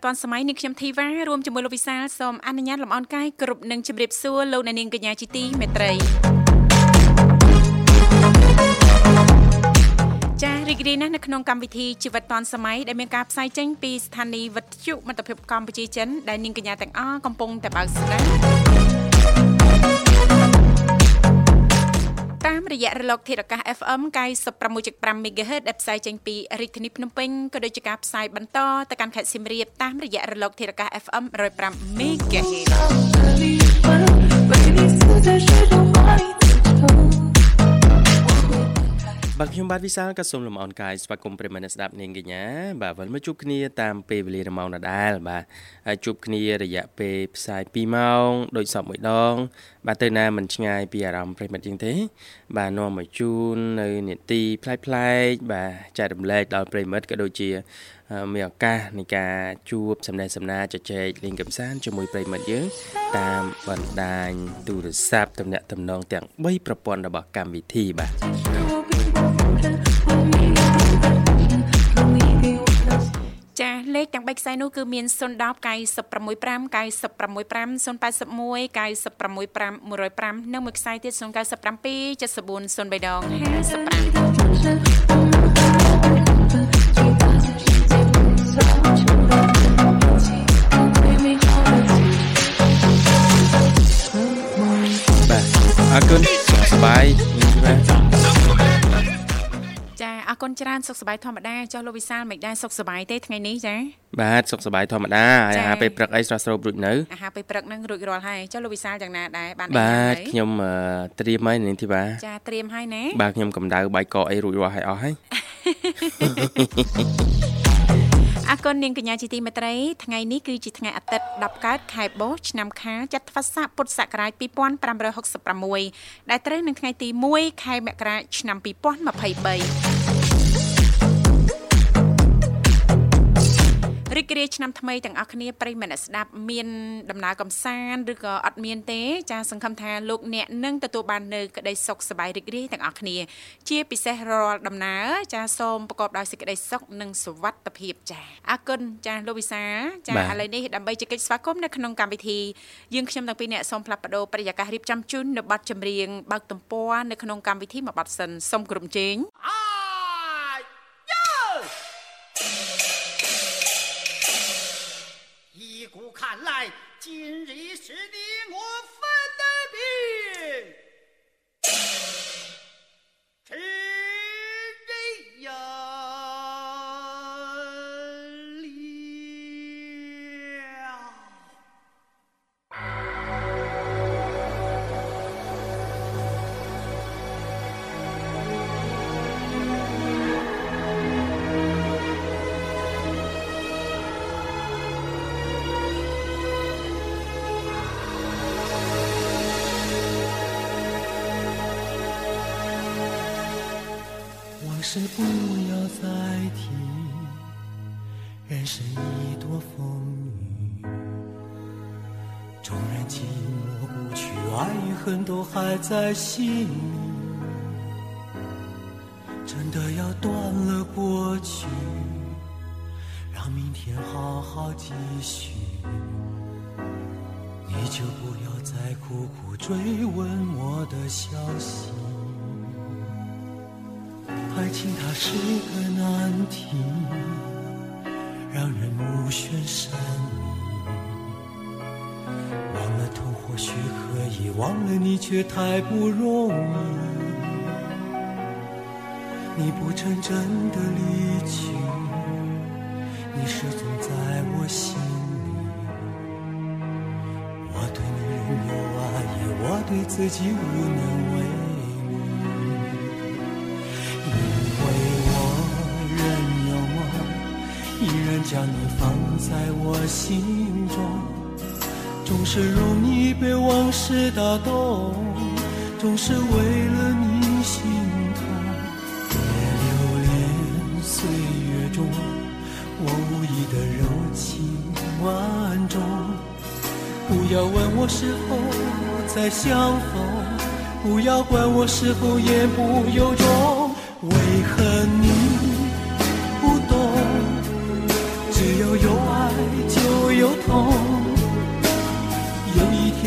ជីវិតឌွန်សម័យនាងខ្ញុំធីវ៉ារួមជាមួយលោកវិសាលសូមអនុញ្ញាតលំអរកាយគ្រប់នឹងជម្រាបសួរលោកអ្នកនាងកញ្ញាជាទីមេត្រីចារីករាយណាស់នៅក្នុងកម្មវិធីជីវិតឌွန်សម័យដែលមានការផ្សាយចេញពីស្ថានីយ៍វិទ្យុមិត្តភាពកម្ពុជាចិនដែលនាងកញ្ញាទាំងអស់កំពុងតែបើកស្ដាប់តាម រយៈរលកធាតុអាកាស FM 96.5 MHz ដែលផ្សាយចេញពីរាជធានីភ្នំពេញក៏ដូចជាការផ្សាយបន្តទៅកាន់ខេត្តសៀមរាបតាមរយៈរលកធាតុអាកាស FM 105 MHz បាទខ្ញុំបាទវិសាលក៏សូមលំអរកាយស្វាគមន៍ប្រិមត្តស្ដាប់នាងកញ្ញាបាទវិលមកជួបគ្នាតាមពេលវេលាម៉ោងដដែលបាទជួបគ្នារយៈពេលផ្សាយ2ម៉ោងដូចសពមួយដង បាទទៅណាមិនឆ្ងាយពីអារម្មណ៍ប្រិមត្តជាងទេ បាទនាំមកជូននៅនេតិផ្លែផ្លែកបាទចែករំលែកដល់ប្រិមត្តក៏ដូចជាមានឱកាសនៃការជួបសំណេះសំណាលជជែកលេងកម្សាន្តជាមួយប្រិមិត្តយើងតាមបណ្ដាញទូរស័ព្ទទំនាក់ទំនងទាំង3ប្រព័ន្ធរបស់កម្មវិធីបាទ ចាលេខទាំង3ខ្សែនោះគឺមាន010 965 965 081 965 105និងមួយខ្សែទៀត097 74 03ដង55បាទអរគុណសុខសប្បាយបាទចា អរគុណច្រើនសុខសប្បាយធម្មតាចុះលោកវិសាលមិនដែរសុខសប្បាយទេថ្ងៃនេះចាបាទសុខសប្បាយធម្មតាអាហារពេលព្រឹកអីស្រស់ស្រូបរួចនៅអាហារពេលព្រឹកហ្នឹងរួចរាល់ហើយចុះលោកវិសាលយ៉ាងណាដែរបានបាទខ្ញុំត្រៀមហើយនាងធីវ៉ាចាត្រៀមហើយណាបាទខ្ញុំកម្ដៅបាយកកអីរួចរាល់ហើយអស់ហើយអរគុណនាងកញ្ញាជាទីមេត្រីថ្ងៃនេះគឺជាថ្ងៃអាទិត្យ10កើតខែបោះឆ្នាំខាលចត្វាស័កពុទ្ធសករាជ2566ដែលត្រូវនឹងថ្ងៃទី1ខែមករាឆ្នាំ2023 រីករាយឆ្នាំថ្មីទាំងអស់គ្នាប្រិយមិត្តស្ដាប់មានដំណើរកំសាន្តឬក៏អត់មានទេចាសង្ឃឹមថាលោកអ្នកនឹងទទួលបាននៅក្តីសុខសប្បាយរីករាយទាំងអស់គ្នាជាពិសេសរាល់ដំណើរចាសសូមប្រកបដោយសេចក្តីសុខនិងសុវត្ថិភាពចាសអរគុណចាសលោកវិសាចាសឥឡូវនេះដើម្បីជែកស្វាគមន៍នៅក្នុងកម្មវិធីយើងខ្ញុំទាំងពីរអ្នកសូមផ្លាប់បដោប្រយាកររៀបចំជូននៅប័ណ្ណចម្រៀងបើកទំព័រនៅក្នុងកម្មវិធីមួយប័ណ្ណសិនសូមក្រុមជេង看今日都还在心里。真的要断了过去，让明天好好继续，你就不要再苦苦追问我的消息。爱情它是个难题，让人目眩神忘了你却太不容易。你不曾真的离去，你始终在我心里。我对你仍有爱意，我对自己无能为力，因为我仍有梦，依然将你放在我心中，总是容易被往事打动，总是为了你心痛。别留恋岁月中我无意的柔情万种。不要问我是否再相逢，不要管我是否言不由衷。为何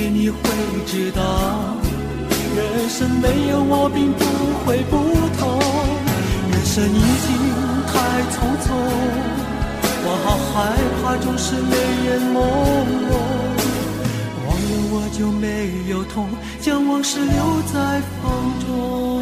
你会知道，人生没有我并不会不同。人生已经太匆匆，我好害怕总是泪眼朦胧。忘了我就没有痛，将往事留在风中。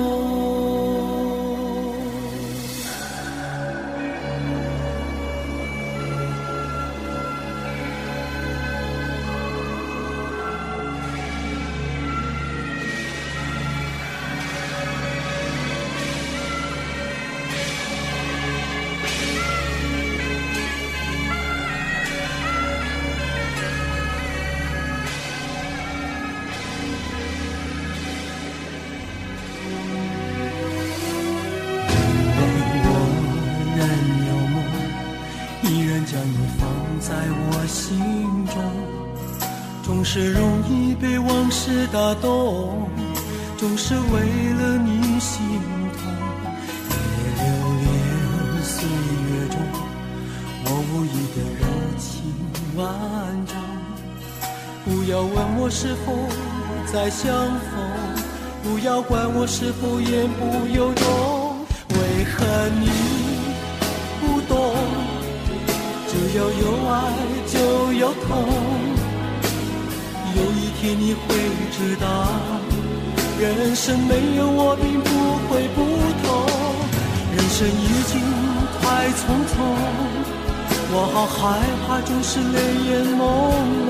打动，总是为了你心痛。别留恋岁月中我无意的柔情万种，不要问我是否再相逢。不要管我是否言不由衷，为何你不懂？只要有爱就有痛，有一天你会知道，人生没有我并不会不同。人生已经太匆匆，我好害怕总是泪眼朦胧。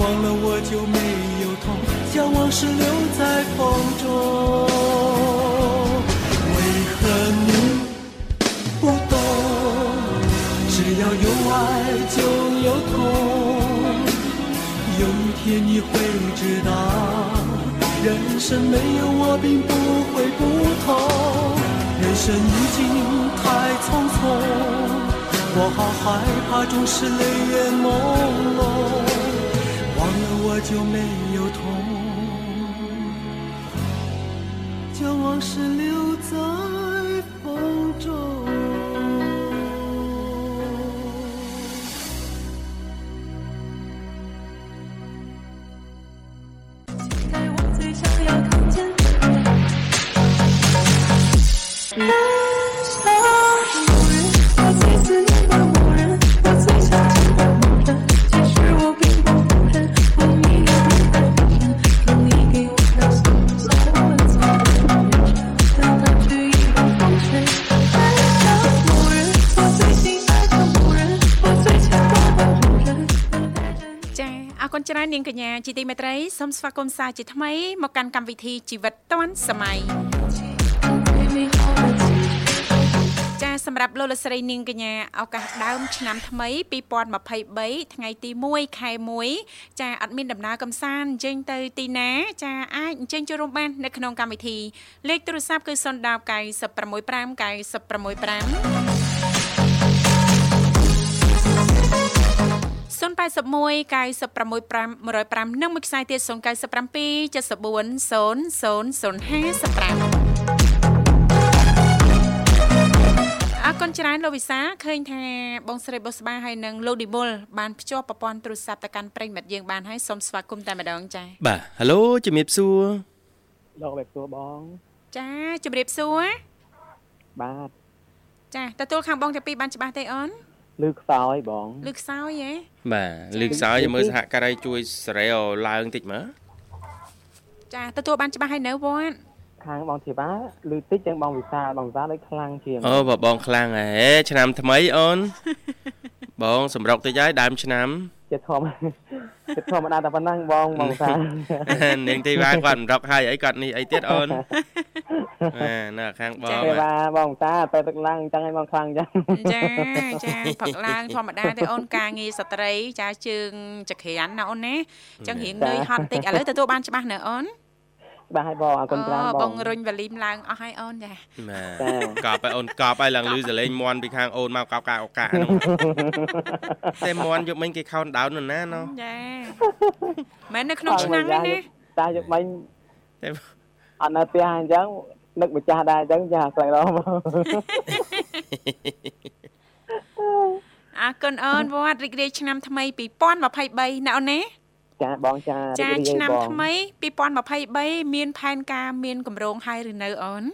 忘了我就没有痛，将往事留在风中。为何你不懂？只要有爱就有痛。有一天你会知道，人生没有我并不会不同。人生已经太匆匆，我好害怕总是泪眼朦胧。忘了我就没有痛，将往事留在 នាងកញ្ញាជាទីមេត្រីសូមស្វាគមន៍សាជាថ្មីមកកាន់កម្មវិធីជីវិតឌွန်សម័យចាសម្រាប់លោកលស្រីនាងកញ្ញាឱកាសដើមឆ្នាំថ្មី2023ថ្ងៃទី1ខែ1ចាអត់មានដំណើរកំសាន្តអញ្ជើញទៅទីណា ចាអាចអញ្ជើញចូលរួមបាននៅក្នុងកម្មវិធីលេខទូរស័ព្ទគឺ010 965 965 081 965 105និងមួយខ្សែទៀត097 74 0055អរគុណច្រើនលោកវិសាឃើញថាបងស្រីបុស្បាហើយនិងលោកឌីមុលបានភ្ជាប់ប្រព័ន្ធទូរស័ព្ទទៅកាន់ប្រិយមិត្តយើងបានហើយសូមស្វាគមន៍តែម្ដងចា៎បាទហៅឡូជំរាបសួរលោកបែបសួរបង ចាជម្រាបសួរបាទចាទទួលខាងបងទាំងពីរបានច្បាស់ទេអូន លឺខ្សោយបងលឺខ្សោយហ៎បាទលើកសោយយើងមើលសហការីជួយសេរីឡើងតិចមើលចាទទួលបានច្បាស់ហើយនៅវត្តអខាងបងធីវ៉ាឬតិចជាងបងវិសាលបងវិសាលដូចខ្លាំងជាងអូបើបងខ្លាំងហ៎ឆ្នាំថ្មីអូន បងសម្រុកតិចហើយដើមឆ្នាំជាធម្មជាធម្មតាតែប៉ុណ្ណឹងបងបងវិសាលនាងទីវ៉ាគាត់សម្រុកហើយអីគាត់នេះអីទៀតអូន អានៅខាងបងទេវ៉ាបងវិសាលទៅទឹកឡើងអញ្ចឹងឲ្យបងខ្លាំងអញ្ចឹងចាចាផឹកឡើងធម្មតាទេអូនការងារស្ត្រី ចាជើងចក្រានណាអូនណាអញ្ចឹងរៀងនឿយហត់តិចឥឡូវទទួលបានច្បាស់ណាអូនច្បាស់ឲ្យបងអរគុណច្រើនបបងងរុញវ៉ាលីមឡើងអស់ហើយអូនចាបាទកប់ឲ្យអូនកប់ឲ្យឡើងលឺសលេងមន់ពីខាងអូនមកកប់កាឱកាហ្នឹងតែមន់យកមិញគេខោនដោននោះណាណោះចាមែននៅក្នុងឆ្នាំងនេះណាតាយកមិញតែអត់នៅផ្ទះអញ្ចឹង នឹកម្ចាស់ដែរអញ្ចឹងចាខ្លាំងដល់បងអរគុណអូនវត្តរីករាយឆ្នាំថ្មី2023ណាអូនណាចាបងចាចារីករាយឆ្នាំបងថ្មី2023មានផែនការមានកម្រងហើយឬនៅអូន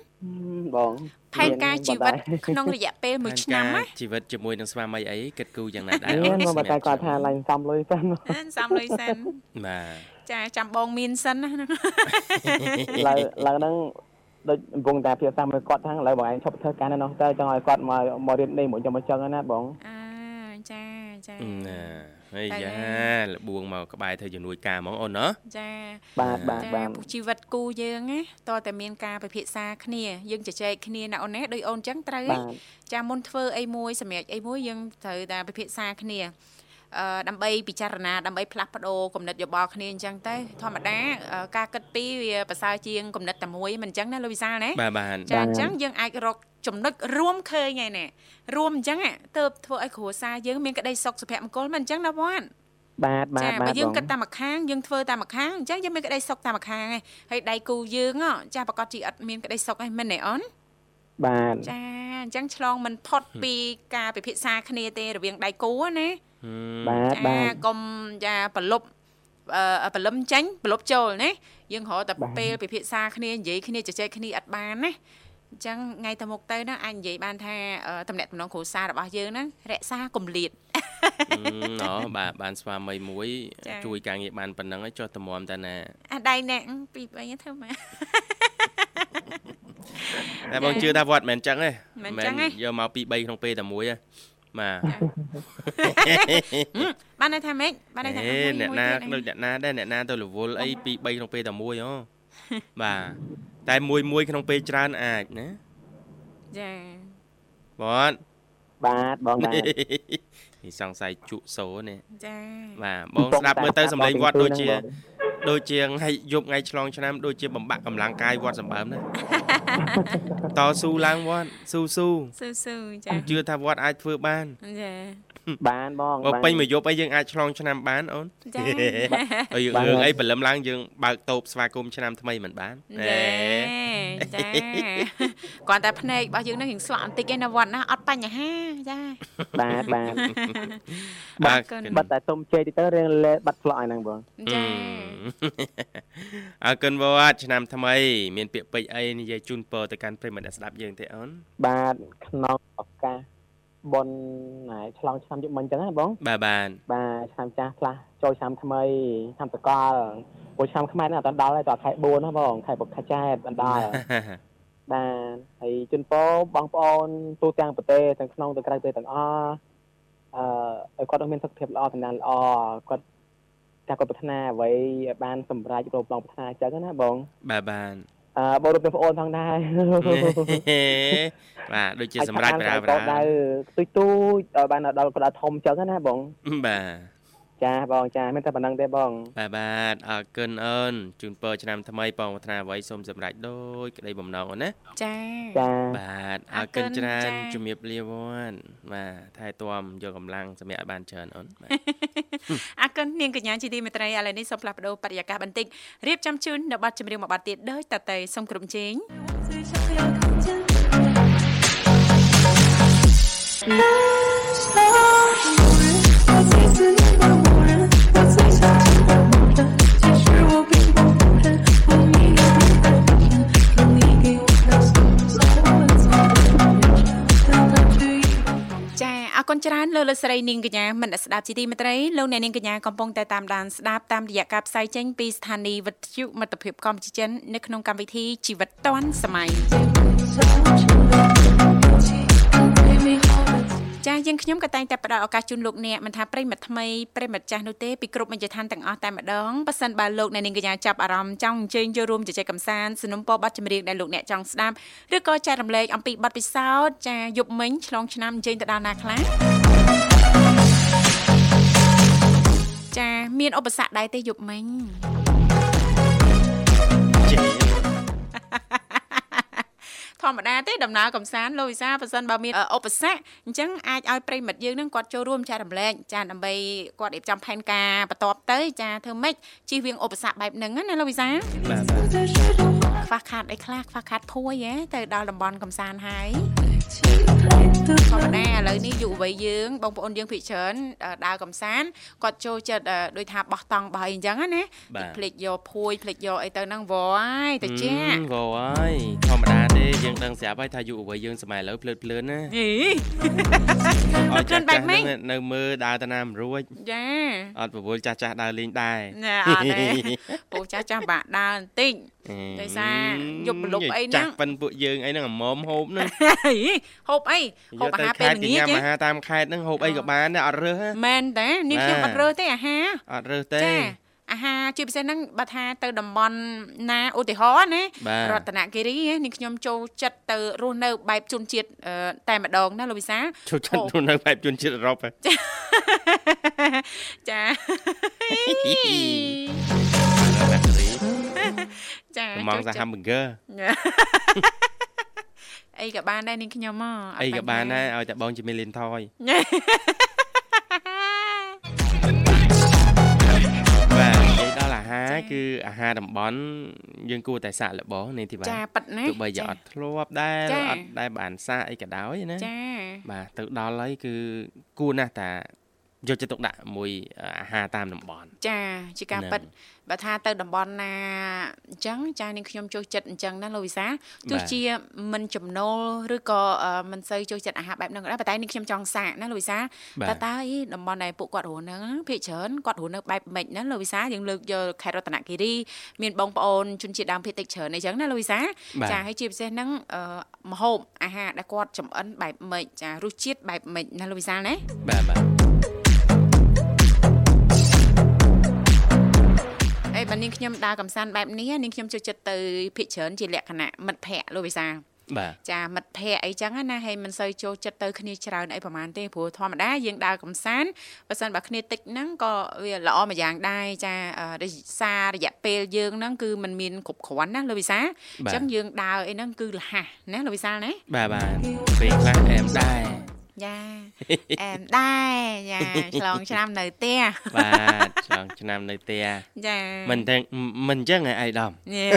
បងផែនការជីវិតក្នុងរយៈពេល1ឆ្នាំណាជីវិតជាមួយនឹងស្វាមីអីគិតគូរយ៉ាងណាដែរអអូនមានមកតែគាត់ថាឡើងសំលុយសិនអឺសំលុយសិនបាទចាចាំបងមានសិនណាហ្នឹងឡើយឡើយហ្នឹង ដូចកំពុងតែភាសាមួយគាត់ថាឥឡូវបងឯងឈប់ធ្វើការនៅនោះទៅចង់ឲ្យគាត់មកមករៀននេះមួយចាំមកចឹងណាបងអើចាចាណាហើយតែយ៉ាលបួងមកក្បែរធ្វើជំនួយការហ្មងអូនណាចាបាទបាទចាបាទពុះជីវិតគូយើងណាតើតែមានការពិភាក្សាគ្នាយើងជជែកគ្នាណាអូនណាដោយអូនចឹងត្រូវបាទចាមុនធ្វើអីមួយសម្រាប់អីមួយយើងត្រូវតែពិភាក្សាគ្នាអឺ ដើម្បីពិចារណាដើម្បីផ្លាស់ប្ដូរគំនិតយោបល់គ្នាអញ្ចឹងទៅធម្មតាអឺការគិតពីរវាប្រសើរជាងគំនិតតែមួយមិនអញ្ចឹងណាលោកវិសាលណាបាទបាទចាអញ្ចឹងយើងអាចរកចំណុចរួមឃើញហើយណែរួមអញ្ចឹងទៅធ្វើឲ្យគ្រួសារយើងមានក្តីសុខសុភមង្គលមិនអញ្ចឹងណាវត្តបាទបាទចាបាបើទយើងបងគិតតាមម្ខាងយើងធ្វើតាមម្ខាងអញ្ចឹងយើងមានក្តីសុខតាមម្ខាងឯងហើយដៃគូយើងហ៎ចាប្រកាសជាអត់មានក្តីសុខឯងមិនទេអូនបាទចាអញ្ចឹងឆ្លងមិនផុតពីការពិភាក្សាគ្នាទេរវាងដៃគូណា បាទបាចាទកុំចាប្រលប់អឺប្រលឹមចេញប្រលប់ចូលណាយើងរកតែបាទពេលពិភាក្សាគ្នានិយាយគ្នាជជែកគ្នាអត់បានណាអញ្ចឹងថ្ងៃទៅមុខទៅណាអាចនិយាយបានថាអឺតំណែងតំណងគ្រួសាររបស់យើងហ្នឹងរក្សាគម្លាតណោបាទបានស្វាមីមួយចា៎ជួយការងារបានប៉ុណ្ណឹងហើយចុះតម្រាំតាណាអាដៃណែពីបីធ្វើមកតែបងជឿថាវត្តមិនអញ្ចឹងទេមិនអញ្ចឹងទេយកមកពី3ក្នុងពេលតែមួយទេ បាទបានន័យថាម៉េចបានន័យថាអេមួយអ្នកមួយណាទៀតអីដូចអ្នកណាដែរអ្នកណាទៅរវល់អីពី3ក្នុងពេលតែមួយអូបាទតែមួយមួយក្នុងពេលច្រើនអាចណាចាវត្តបាទបងបាទនេះសង្ស័យជក់សូនេះចាបាទបងស្ដាប់មើលទៅសំឡេងវត្តដូចជា ដូចជាថ្ងៃយប់ថ្ងៃឆ្លងឆ្នាំដូចជាបំបាក់កម្លាំងកាយវត្តសម្បើមណាតស៊ូឡើងវត្តស៊ូស៊ូស៊ូស៊ូចាជឿថាវត្តអាចធ្វើបានចា បានបងបើបានពេញមួយយប់អីយើងអាចឆ្លងឆ្នាំបានអូនចាហើយយើងបានរឿងអីព្រលឹមឡើងយើងបើកតូបស្វាគមន៍ឆ្នាំថ្មីមិនបានចាចាគាត់តែភ្នែករបស់យើងនឹងរៀងស្លក់បន្តិចឯណាវត្តណាអត់បញ្ហាចាបាទបាទបាទគុណបាត់តែទុំជ័យទីទៅរៀងលេបាត់ផ្លោះឲ្យហ្នឹងបងចាអើគុណវត្តឆ្នាំថ្មី មានពាក្យពេចន៍អីនិយាយជូនពរទៅកាន់ប្រិយមិត្តអ្នកស្ដាប់យើងទេអូនបាទក្នុងឱកាស បុណ្យណែឆ្លងឆ្នាំយុគមិញអញ្ចឹងណាបងបាទបានបាទឆ្នាំចាស់ផ្លាស់ចូលឆ្នាំថ្មីឆ្នាំតកលព្រោះឆ្នាំខ្មែរនេះអត់ដល់ដែរតខែ4ណាបងខែពុកខែចែកអត់ដល់បាទហើយជូនពរបងប្អូនទូទាំងប្រទេសទាំងក្នុងទាំងក្រៅប្រទេសទាំងអស់អឺឲ្យគាត់មានសុខភាពល្អសំណាងល្អគាត់តែគាត់ប្រាថ្នាអ្វីឲ្យបានសម្រេចរោគបងប្រាថ្នាអញ្ចឹងណាបងបាទបាន អឺបងរូបទាំងប្អូនផងដែរបាទដូចជាសម្រាប់ប្រាប្រាដៅទុយទូចដល់បានដល់ក្តារធំអញ្ចឹងណាបងបាទ ចាបងចាមានតែប៉ុណ្្នឹងទេបងបាទបាទអរគុណអូនជូនពរឆ្នាំថ្មីបងប្រាថ្នាអ្វីសូមសម្រេចដូចក្តីបំណងអូនណាចាចាបាទអអររគុគុណណច្រើនចា៎ជំរាបលាវត្តបាទថែទាំយកកម្លាំងសម្រាប់ឲ្យបានច្រើនអូនបាទអរគុណនាងកញ្ញាជាទីមេត្រីឥឡូវនេះសូមផ្លាស់ប្ដូរបរិយាកាសបន្តិចរៀបចំជូននៅប័ណ្ណចម្រៀងមួយប័ណ្ណទៀតដោយតតែសូមក្រុមជេង最想 គុណច្រើនលលោកលោកស្រីនាងកញ្ញាមិនស្ដាប់ជីទីមេត្រីលោកអ្នកនាងកញ្ញាកំពុងតែតាមដានស្ដាប់តាមរយៈការផ្សាយចេញពីស្ថានីយ៍វិទ្យុមិត្តភាពកម្ពុជាចិននៅក្នុងកម្មវិធីជីវិតឌွန်សម័យ យើងខ្ញុំក៏តែងតែផ្ដល់ឱកាសជូនលោកអ្នកមិនថាប្រិមិត្តថ្មីប្រិមិត្តចាស់នោះទេពីគ្រប់មជ្ឈដ្ឋានទាំងអស់តែម្ដងប៉ះសិនបើលោកអ្នកនាងកញ្ញាចាប់អារម្មណ៍ចង់អញ្ជើញចូលរួមជជែកកម្សាន្តสนុំពរប័ណ្ណចម្រៀងដែលលោកអ្នកចង់ស្ដាប់ឬក៏ចែករំលែកអំពីបទពិសោធន៍ចា៎យប់មិញឆ្លងឆ្នាំអញ្ជើញទៅដល់ណាខ្លះចា៎មានឧបសគ្គដែរទេយប់មិញ ធម្មតាទេដំណើរកំសាន្តលោកវិសាប៉ះសិនបើមានឧបសគ្គអញ្ចឹងអាចឲ្យប្រិមិត្តយើងនឹងគាត់ចូលរួមចែករំលែកចាដើម្បីគាត់រៀបចំផែនការបន្តទៅចាធ្វើម៉េចជិះវៀងឧបសគ្គបែបហ្នឹងណាលោកវិសាបាទ ខ្វះខាតអីខ្លះខ្វះខាតភួយហ៎ទៅដល់តំបន់កំសាន្តហើយធម្មតាឥឡូវនេះយុវវ័យយើងបងប្អូនយើងភិកច្រើនដើរកំសាន្តគាត់ចូលចិត្តដូចថាបោះតង់បោះអីអញ្ចឹងណាភ្លេចយកភួយភ្លេចយកអីទៅហ្នឹងវ៉ហើយតាចាវ៉ហើយធម្មតាទេយើងដឹងស្រាប់ហើយថាយុវវ័យយើងសម័យឥឡូវភ្លើតភ្លើនណាអីអត់ចាស់បែបហ្នឹងនៅមើលដើរតាណាមិនរួចចាអត់ប្រវល់ចាស់ចាស់ដើរលេងដែរណាអត់ទេពូចាស់ចាស់បាក់ដើរបន្តិច ដោយសារយប់ប្រលប់អីហ្នឹងចាស់ប៉ិនពួកយើងអីហ្នឹងអាមុំហូបហ្នឹងហីហូបអីហូបអាហារពេលខេត្តល្ងាញ៉ាំចអាហារតាមខេត្តហ្នឹងហូបអីក៏បានដែរអត់រើសណាមែនតែនេះខ្ញុំបាទអត់រើសទេអាហារអត់រើសទេចាអាហារជាពិសេសហ្នឹងបើថាទៅតំបន់ណាឧទាហរណ៍ណាបាទរតនគិរីនេះខ្ញុំចូលចិត្តទៅរស់នៅបែបជនជាតិអឺតែម្ដងណាលោកវិសាចូលចិត្តទៅនៅបែបជនជាតិអឺរ៉ុបហ៎ចាណាក់រី ចាកំងសាហាំប៊ឺហ្គឺអីក៏បានដែរនាងខ្ញុំហ៎អីក៏បានដែរឲ្យតែបងជាមីលៀនថយបាទនិយាយដល់អាហារគឺអាហារតំបន់យើងគួរតែសាកល្បងនេះទីបាទចាប៉ិតណាទោះបីជាអត់ធ្លាប់ដែរចាអត់ដែរបានសាកអីក៏ដោយណាចាបាទទៅដល់ហើយគឺគួរណាស់តាយកចិត្តទុកដាក់មួយអាហារតាមតំបន់ចាជាការហ្នឹងប៉ិត បើថាទៅតំបន់ណាអញ្ចឹងចានាងខ្ញុំចូលចិត្តអញ្ចឹងណាលោកវិសាទោះជាមិនចំណូលឬក៏អឺមិនសូវចូលចិត្តអាហារបែបហ្នឹងក៏ដោយប៉ុន្តែនាងខ្ញុំចង់សាកណាលោកវិសាបាទតើតើអីតំបន់ដែលពួកគាត់រស់ហ្នឹងភាគច្រើនគាត់រស់នៅបែបម៉េចណាលោកវិសាយើងលើកយកខេត្តរតនគិរីមានបងប្អូនជនជាតិដើមភាគតិចច្រើនអីចឹងណាលោកវិសាបាទចាហើយជាពិសេសហ្នឹងអឺម្ហូបអាហារដែលគាត់ចំអិនបែបម៉េចចារសជាតិបែបម៉េចណាលោកវិសាណាបាទបាទ បើនាងខ្ញុំដើរកំសាន្តបែបនេះនាងខ្ញុំចូលចិត្តទៅភិកច្រើនជាលក្ខណៈមិត្តភ័ក្តិលោកវិសាបាទចាមិត្តភ័ក្តិអីចឹងណាហើយមិនសូវចូលចិត្តទៅគ្នាច្រើនអីប្រហែលទេព្រោះធម្មតាយើងដើរកំសាន្តបើសិនបើគ្នាតិចហ្នឹងក៏វាល្អមួយយ៉ាងដែរចាអឺដោយសាររយៈពេលយើងហ្នឹងគឺมันមានគ្រប់គ្រាន់ណាលោកវិសាអញ្ចឹងយើងដើរអីហ្នឹងគឺលះណាលោកវិសាណាបាទបាទពេលខ្លះអែមដែរ យ៉ាអែមដែរយ៉ាឆ្លងឆ្នាំនៅផ្ទះបាទឆ្លងឆ្នាំនៅផ្ទះចាមិនទាំងមិនអញ្ចឹងឯងអៃដាមយេ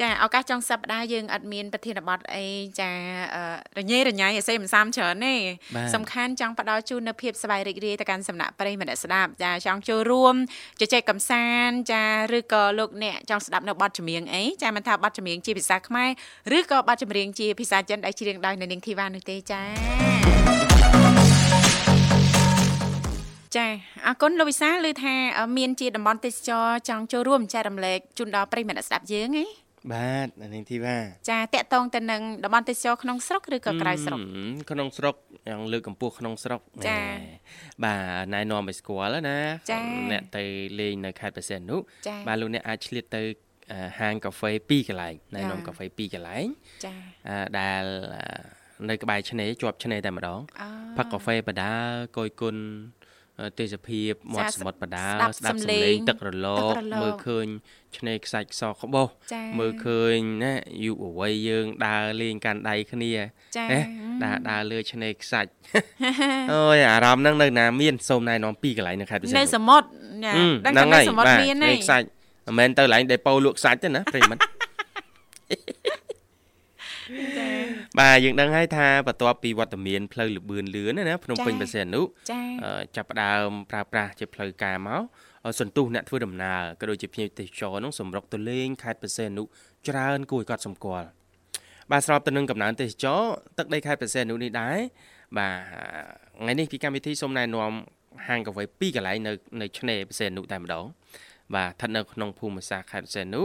ចាឱកាសចុងសប្តាហ៍យើងអត់មានប្រធានបទអីចាអឺរញ៉េរញ៉ៃអសេមិនសាមច្រើនទេបាទសំខាន់ចង់ផ្ដល់ជូននៅភាពសប្បាយរីករាយទៅកាន់សំណាក់ប្រិយមិត្តអ្នកស្ដាប់ចាចង់ចូលរួមជជែកកម្សាន្តចាឬក៏លោកអ្នកចង់ស្ដាប់នៅបទចម្រៀងអីចាមិនថាបទចម្រៀងជាភាសាខ្មែរឬក៏បទចម្រៀងជាភាសាចិនដែលច្រៀងដោយនៅនាងធីវ៉ានោះទេចាចាអរគុណលោកវិសាលឮថាអឺមានជាតំបន់ទេសចរចង់ចូលរួមចែករំលែកជូនដល់ប្រិយមិត្តអ្នកស្ដាប់យើងហ៎ បាទអានេះធីវ៉ាចាតកតងទៅនឹងតំបន់ទេសចរក្នុងស្រុកឬក៏ក្រៅស្រុកហឹមក្នុងស្រុកយ៉ាងលើកកម្ពស់ក្នុងស្រុកចាណែបាទណែនាំឲ្យស្គាល់ណាចាអ្នកទៅលេងនៅខេត្តបរសេនុចាបាទលោកអ្នកអាចឆ្លៀតទៅអឺហាងកាហ្វេ2កន្លែងណែនាំចាកាហ្វេ2កន្លែងចាអឺដែលអឺនៅក្បែរឆ្នេរជាប់ឆ្នេរតែម្ដងអផឹកកាហ្វេបដាកយគុណអឺ ទេសភាពមាត់ចាសមុទ្របដាស្ដាប់ស្ដាប់សំសំឡេឡេងងទឹករលទឹកករលកមើលឃើញឆ្នេរខ្សាច់សក្បោសចាមើលឃើញណាយុវវ័យយើងដើរលេងកាន់ដៃគ្នាចាណាដើរដើរលើឆ្នេរខ្សាច់អូយអារម្មណ៍ហ្នឹងនៅណាមានសូមណែនាំពីរកន្លែងនៅខេត្តពិសេសនៅសមុទ្រចាហឹមដឹងហ្នឹងថានៅហើយសមុទ្របាទមានឆ្នេទេរខ្សាច់មិនមែនទៅកន្លែងដែលពោលក់ខ្សាច់ទេណាប្រិយមិត្ត ចាបាទយើងដឹងហើយថាបន្ទាប់ពីវត្តមានផ្លូវលបឿនលឿនណាណាភ្នំពេញចាបរសេនុចាអឺចាប់ផ្ដើមប្រើប្រាស់ជាផ្លូវការមកអឺសន្ទុះអ្នកធ្វើដំណើរក៏ដូចជាភ្ញៀវទេសចរនោះសម្រុកទៅលេងខេត្តបរសេនុច្រើនគួរឲ្យកត់សម្គាល់បាទស្របទៅនឹងកំណើនទេសចរទឹកដីខេត្តព្រះសីហនុនេះដែរបាទថ្ងៃនេះពីកម្មវិធីសូមណែនាំហាងកាហ្វេពីរកន្លែងនៅនៅឆ្នេរព្រះសីហនុតែម្ដង បាទស្ថិតនៅក្នុងភូមិសាស្ត្រខេត្តព្រះសីហនុ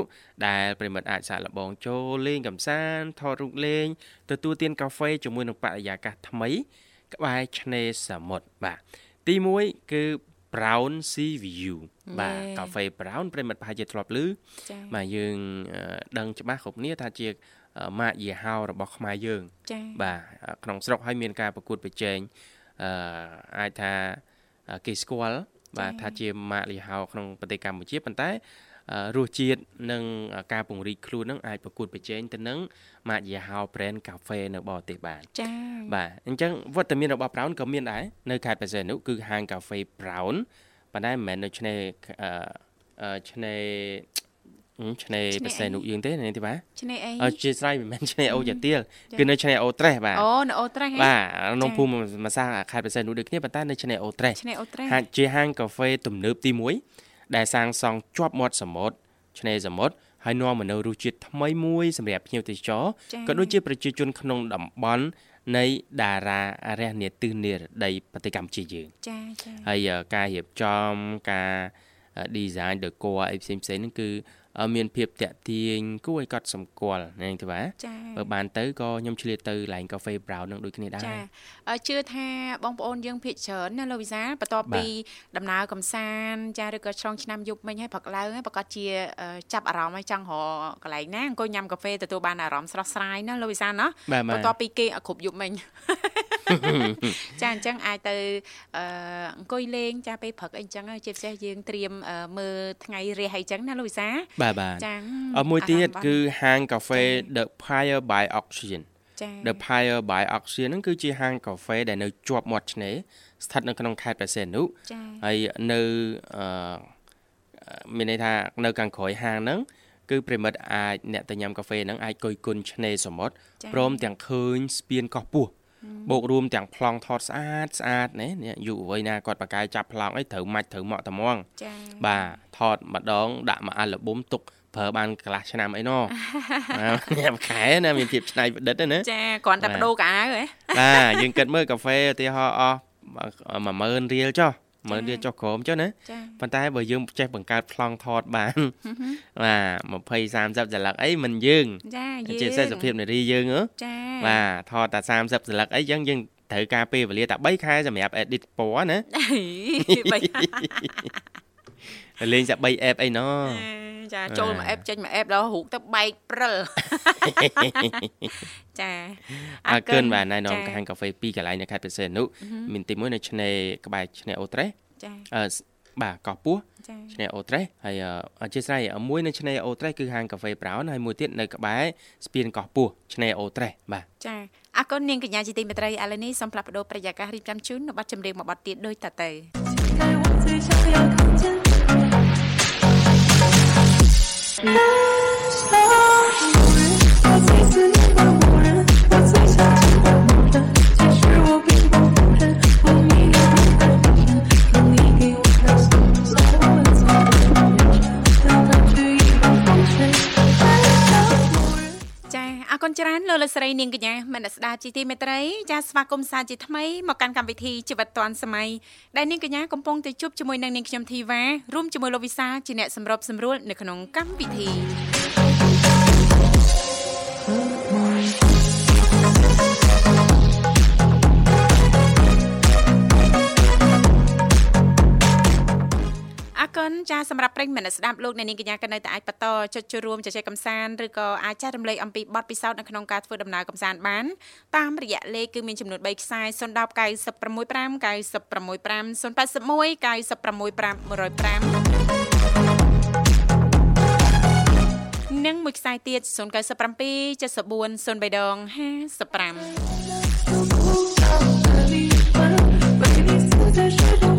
ដែលប្រិមិត្តអាចសាកល្បងចូលលេងកំសាន្តថតរូបលេងទទួលទានកាហ្វេជាមួយនឹងបរិយាកាសថ្មី ក្បែរឆ្នេរសមុទ្របាទទី1គឺ Brown Sea View បាទកាហ្វេ Brown ប្រិមិត្តប្រហែលជាធ្លាប់ឮចា៎បាទយើងអឺដឹងច្បាស់គ្រប់គ្នាថាជាម៉ាកយីហោរបស់ខ្មែរយើងចា៎បាទក្នុងស្រុកហើយមានការប្រកួតប្រជែងអឺអាចថាគេស្គាល់ បាទថាជាម៉ាកលីហោក្នុងប្រទេសកម្ពុជាប៉ុន្តែអឺរសជាតិនិងការពង្រីកខ្លួននឹងអាចប្រកួតប្រជែងទៅនឹងម៉ាកយីហោ brand កាហ្វេនៅបរទេសបានចា៎បាទអញ្ចឹងវត្តមានរបស់ Brown ក៏មានដែរនៅខេត្តបរសៃនុគឺហាងកាហ្វេ Brown ប៉ុន្តែមិនមែននៅឆ្នេរអឺអឺឆ្នេរអឺ ឆ្នេរបរសៃនុយើងទេនេះទេបាទឆ្នេរអីអឺជាស្រ័យមិនមែនឆ្នេរអូយ៉ាទៀលគឺនៅឆ្នេរអូត្រេសបាទអូនៅអូត្រេសហ៎បាទក្នុងចា៎ភូមិមាសាខេត្តបរសៃនុដូចគ្នាប៉ុន្តែនៅឆ្នេរអូត្រេសឆ្នេរអូត្រេសហាងជាហាងកាហ្វេទំនើបទី1ដែលសាងសង់ជាប់មាត់សមុទ្រឆ្នេរសមុទ្រហើយនាំមកនូវរសជាតិថ្មីមួយសម្រាប់ភ្ញៀវទេសចរចា៎ក៏ដូចជាប្រជាជនក្នុងតំបន់នៃតារារះនាទិសនិរដីប្រទេសកម្ពុជាយើងចាចាហើយអឺការរៀបចំការអឺ design decor អីផ្សេងផ្សេងហ្នឹងគឺអឺ មានភាពតាក់ទាញគួរឲ្យកត់សម្គាល់ហ្នឹងទេបាទចាបើបានទៅក៏ខ្ញុំឆ្លៀតទៅកន្លែងកាហ្វេ brown នឹងដូចគ្នាដែរចាអឺជឿថាបងប្អូនយើងភាគច្រើនណាលោកវិសាលបន្ទាប់បាទពីដំណើរកំសាន្តចាឬក៏ឆ្លងឆ្នាំយប់មិញហើយព្រឹកឡើងហើយប្រកាសជាអឺចាប់អារម្មណ៍ហើយចង់រកកន្លែងណាអង្គុយញ៉ាំកាហ្វេទទួលបានអារម្មណ៍ស្រស់ស្រាយណាលោកវិសាលណាបាទបាទបន្ទាប់ពីគេអត់គ្រប់យប់មិញ ចាអញ្ចឹងអាចទៅអឺអង្គុយលេងចាពេលព្រឹកអីអញ្ចឹងជាពិសេសយើងត្រៀមអឺមើលថ្ងៃរះអីអញ្ចឹងណាលោកវិសាលបាទបាទចាអឺមួយទៀតអារម្មណ៍គឺហាងកាហ្វេចា៎ The Fire by Oxygen ចា The Fire by Oxygen ហ្នឹងគឺជាហាងកាហ្វេដែលនៅជាប់មាត់ឆ្នេរស្ថិតនៅក្នុងខេត្តព្រះសីហនុចាហើយនៅអឺមានន័យថានៅខាងក្រោយហាងហ្នឹងគឺប្រិមិត្តអាចអ្នកទៅញ៉ាំកាហ្វេហ្នឹងអាចគយគុណឆ្នេរសមុទ្រចា៎ព្រមទាំងឃើញស្ពានកោះពស់ បូករួមទាំងប្លង់ថតស្អាតស្អាតណានេះយុវវ័យណាគាត់បកកាយចាប់ប្លង់អីត្រូវម៉ាច់ត្រូវម៉ក់ត្មងចាបាទថតម្ដងដាក់មួយអាល់ប៊ុមទុកប្រើបានកន្លះឆ្នាំអីណោះបាទញ៉ាំខែណាមានភាពច្នៃប្រឌិតណាចាគ្រាន់តែបាទបដូរកៅអៅហ៎បាទយើងគិតមើលកាហ្វេឧទាហរណ៍អស់10000រៀលចុះ 10000រៀលចុះក្រោមចុះណាចាប៉ុន្តែបើយើងចេះបង្កើតប្លង់ថតបានបាទ20 30សន្លឹកអីមិនយើងចាយើងជាសេសភាពនារីយើងហ៎ចាបាទថតតែ30សន្លឹកអីចឹងយើងត្រូវការពេលវេលាតែ3ខែសម្រាប់ edit ពណ៌ណា បីលេងសាក់3 app អីណោះចាចូលមួយអេបចេញមួយអេបដល់រូបទៅបែកព្រិលចាអរគុណបាទណែនាំចាហាងកាហ្វេពីរកន្លែងនៅខេត្តព្រះសីហនុមានទីមួយនៅឆ្នេរក្បែរឆ្នេរអូត្រេសចាអឺបាទកោះពស់ចាឆ្នេរអូត្រេសហើយអអធិស្ឋានមួយនៅឆ្នេរអូត្រេសគឺហាងកាហ្វេប្រោនហើយមួយទៀតនៅក្បែរស្ពានកោះពស់ឆ្នេរអូត្រេសបាទចាអរគុណនាងកញ្ញាជាទីមេត្រីឥឡូវនេះសូមផ្លាស់ប្ដូរប្រយាកររៀបចំជូននៅប័ណ្ណចម្រៀងមួយប័ណ្ណទៀតដូចតទៅ Slow, slow. គុណច្រើនលោកលោកស្រីនាងកញ្ញាមនស្ដាប់ជីទីមេត្រីចាស្វាគមន៍សាជាថ្មីមកកាន់កម្មវិធីជីវិតឌွန်សម័យដែលនាងកញ្ញាកំពុងទៅជួបជាមួយនឹងនាងខ្ញុំធីវ៉ារួមជាមួយលោកវិសាលជាអ្នកសម្របសម្រួលនៅក្នុងកម្មវិធី សម្រាប់ប្រិញ្ញមនស្ដាប់លោកអ្នកនាងកញ្ញាក៏នៅតែអាចបន្តចុចចូលរួមជជែកកម្សាន្តឬក៏អាចចែករំលែកអំពីបទពិសោធន៍នៅក្នុងការធ្វើដំណើរកម្សាន្តបានតាមរយៈលេខគឺមានចំនួន3ខ្សែ010 965 965 081 965 105និងមួយខ្សែទៀត097 74 03ដង55អរ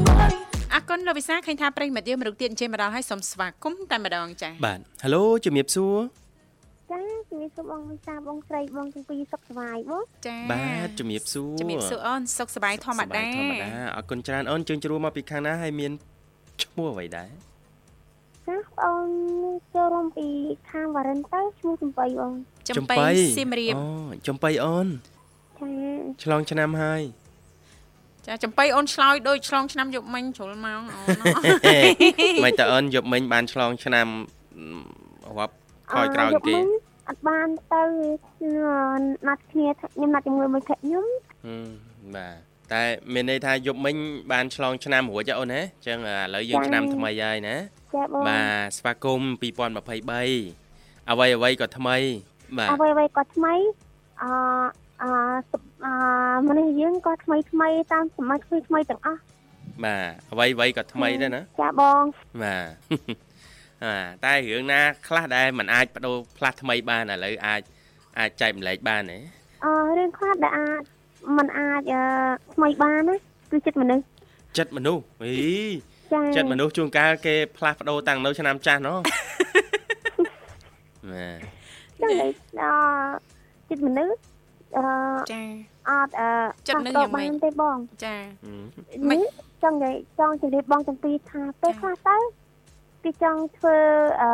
គុណលោកវិសាឃើញថាប្រិញ្ញមិត្តយើងមរុកទៀតអញ្ជើញមកដល់ហើយសូមស្វាគមន៍តែម្ដងចា៎បាទ Halo ជំរាបសួរចាជំរាបសួរបងវិសាបងស្រីបងទាំងពីរសុខសប្បាយបងចាបាទជំរាបសួរជំរាបសួរអូនសុខសប្បាយធម្មតាសប្បាយធម្មតាអរគុណច្រើនអូនជើញជួបមកពីខាងណាហើយមានឈ្មោះអ្វីដែរចាបងអូនចូលរួមពីខាងវ៉ារិនទៅឈ្មោះចំបៃបងចំបៃសៀមរាបអូចំបៃអូនចាឆ្លងឆ្នាំហើយ ចាចំបៃអូនឆ្លើយដូចឆ្លងឆ្នាំយកមិញជ្រុលម៉ោងអូនមិនតើអូនយប់មិញបានឆ្លងឆ្នាំរាប់ខយក្រោយគេអត់បានទៅណាត់គ្នាខ្ញុំណាត់ជាមួយមួយភក្តិខ្ញុំហឹមបាទតែមានន័យថាយប់មិញបានឆ្លងឆ្នាំរួចហ៎អូនណាអញ្ចឹងឥឡូវយើងឆ្នាំថ្មីហើយណាចាបងបាទស្វាគមន៍2023អ្វីអ្វីក៏ថ្មីបាទអ្វីអ្វីក៏ថ្មីអ អអមនុស្សយើងក៏ថ្មីថ្មីតាមសម័យថ្មីថ្មីទាំងអស់ បាទអ្វីអ្វីក៏ថ្មីដែរណា ចាបង បាទ អាតែរឿងណាខ្លះដែលมันអាចបដូរផ្លាស់ថ្មីបានឥឡូវអាចអាចចែកម្លែកបានទេ អរឿងខ្លះដែលអាចมันអាចអឺថ្មីបានណាគឺចិត្តមនុស្ស ចិត្តមនុស្សអី ចា ចិត្តមនុស្សជួនកាលគេផ្លាស់ប្ដូរតាំងនៅឆ្នាំចាស់ណោះបាទ ចឹងលេអចិត្តមនុស្ស អឺចាអត់អឺចិត្តមនុស្សយ៉ាងម៉េចបានទេបងចានេះចង់និយាយចង់ជម្រាបបងចំពីថាពេលខ្លះទៅគេចង់ធ្វើអឺ